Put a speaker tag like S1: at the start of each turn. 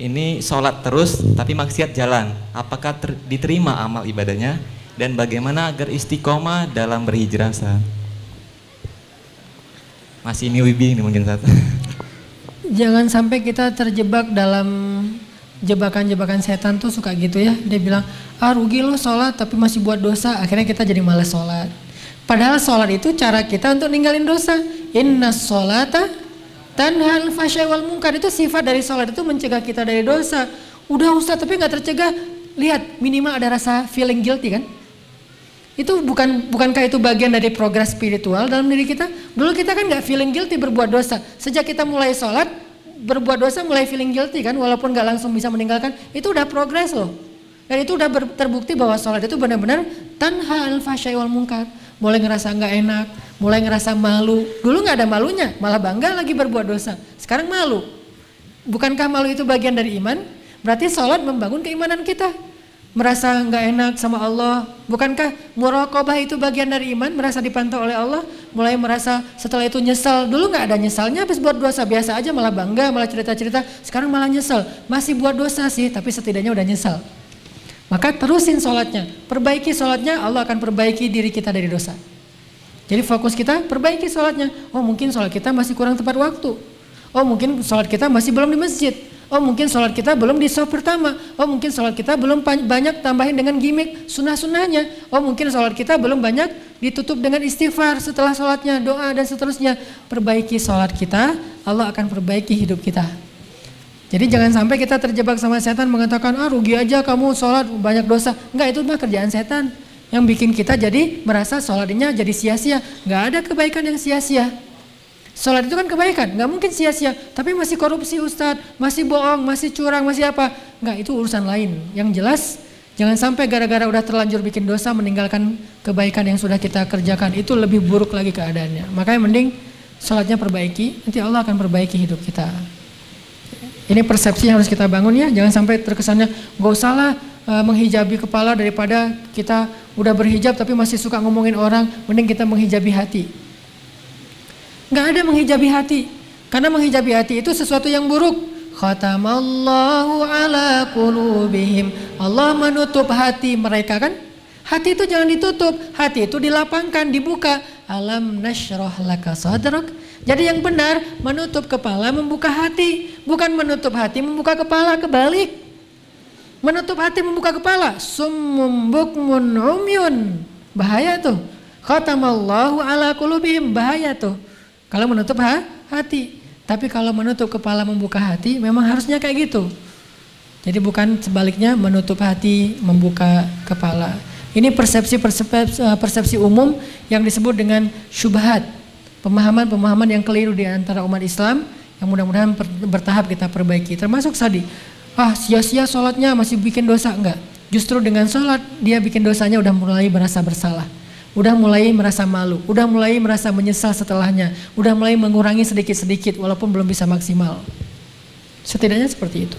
S1: ini sholat terus tapi maksiat jalan. Apakah ter, diterima amal ibadahnya? Dan bagaimana agar istiqomah dalam berhijrah Ustaz? Masih ini wibi ini mungkin satu.
S2: Jangan sampai kita terjebak dalam jebakan-jebakan setan tuh suka gitu ya. Dia bilang, ah rugi lo sholat tapi masih buat dosa. Akhirnya kita jadi malas sholat. Padahal sholat itu cara kita untuk ninggalin dosa. Inna sholata tanhal fasya wal mungkar. Itu sifat dari sholat itu mencegah kita dari dosa. Udah Ustaz tapi nggak tercegah. Lihat minimal ada rasa feeling guilty kan. Itu bukan bukankah itu bagian dari progres spiritual dalam diri kita? Dulu kita kan nggak feeling guilty berbuat dosa. Sejak kita mulai sholat, berbuat dosa mulai feeling guilty kan, walaupun nggak langsung bisa meninggalkan, itu udah progres loh. Dan itu udah terbukti bahwa sholat itu benar-benar tanha al wal mungkar. Mulai ngerasa nggak enak, mulai ngerasa malu. Dulu nggak ada malunya, malah bangga lagi berbuat dosa. Sekarang malu. Bukankah malu itu bagian dari iman? Berarti sholat membangun keimanan kita merasa nggak enak sama Allah bukankah muraqabah itu bagian dari iman merasa dipantau oleh Allah mulai merasa setelah itu nyesal dulu nggak ada nyesalnya habis buat dosa biasa aja malah bangga malah cerita-cerita sekarang malah nyesel masih buat dosa sih tapi setidaknya udah nyesal maka terusin sholatnya perbaiki sholatnya Allah akan perbaiki diri kita dari dosa jadi fokus kita perbaiki sholatnya oh mungkin sholat kita masih kurang tepat waktu oh mungkin sholat kita masih belum di masjid Oh mungkin sholat kita belum di soft pertama. Oh mungkin sholat kita belum banyak tambahin dengan gimmick sunnah-sunnahnya. Oh mungkin sholat kita belum banyak ditutup dengan istighfar setelah sholatnya, doa dan seterusnya. Perbaiki sholat kita, Allah akan perbaiki hidup kita. Jadi jangan sampai kita terjebak sama setan mengatakan, ah rugi aja kamu sholat banyak dosa. Enggak itu mah kerjaan setan. Yang bikin kita jadi merasa sholatnya jadi sia-sia. Enggak ada kebaikan yang sia-sia. Sholat itu kan kebaikan, nggak mungkin sia-sia. Tapi masih korupsi Ustadz, masih bohong, masih curang, masih apa. Nggak, itu urusan lain. Yang jelas, jangan sampai gara-gara udah terlanjur bikin dosa meninggalkan kebaikan yang sudah kita kerjakan. Itu lebih buruk lagi keadaannya. Makanya mending sholatnya perbaiki, nanti Allah akan perbaiki hidup kita. Ini persepsi yang harus kita bangun ya, jangan sampai terkesannya gak usah e, menghijabi kepala daripada kita udah berhijab tapi masih suka ngomongin orang, mending kita menghijabi hati. Nggak ada menghijabi hati. Karena menghijabi hati itu sesuatu yang buruk. Khatamallahu ala qulubihim. Allah menutup hati mereka kan? Hati itu jangan ditutup, hati itu dilapangkan, dibuka. Alam nasyrah laka sadrak. Jadi yang benar menutup kepala, membuka hati, bukan menutup hati, membuka kepala kebalik. Menutup hati, membuka kepala. Summum bukmun umyun. Bahaya tuh. Khatamallahu ala qulubihim. Bahaya tuh. Kalau menutup ha, hati. Tapi kalau menutup kepala membuka hati memang harusnya kayak gitu. Jadi bukan sebaliknya menutup hati membuka kepala. Ini persepsi persepsi, eh, persepsi umum yang disebut dengan syubhat. Pemahaman-pemahaman yang keliru di antara umat Islam yang mudah-mudahan bertahap kita perbaiki. Termasuk tadi, ah sia-sia sholatnya masih bikin dosa enggak. Justru dengan sholat dia bikin dosanya udah mulai merasa bersalah udah mulai merasa malu, udah mulai merasa menyesal setelahnya, udah mulai mengurangi sedikit-sedikit walaupun belum bisa maksimal. Setidaknya seperti itu.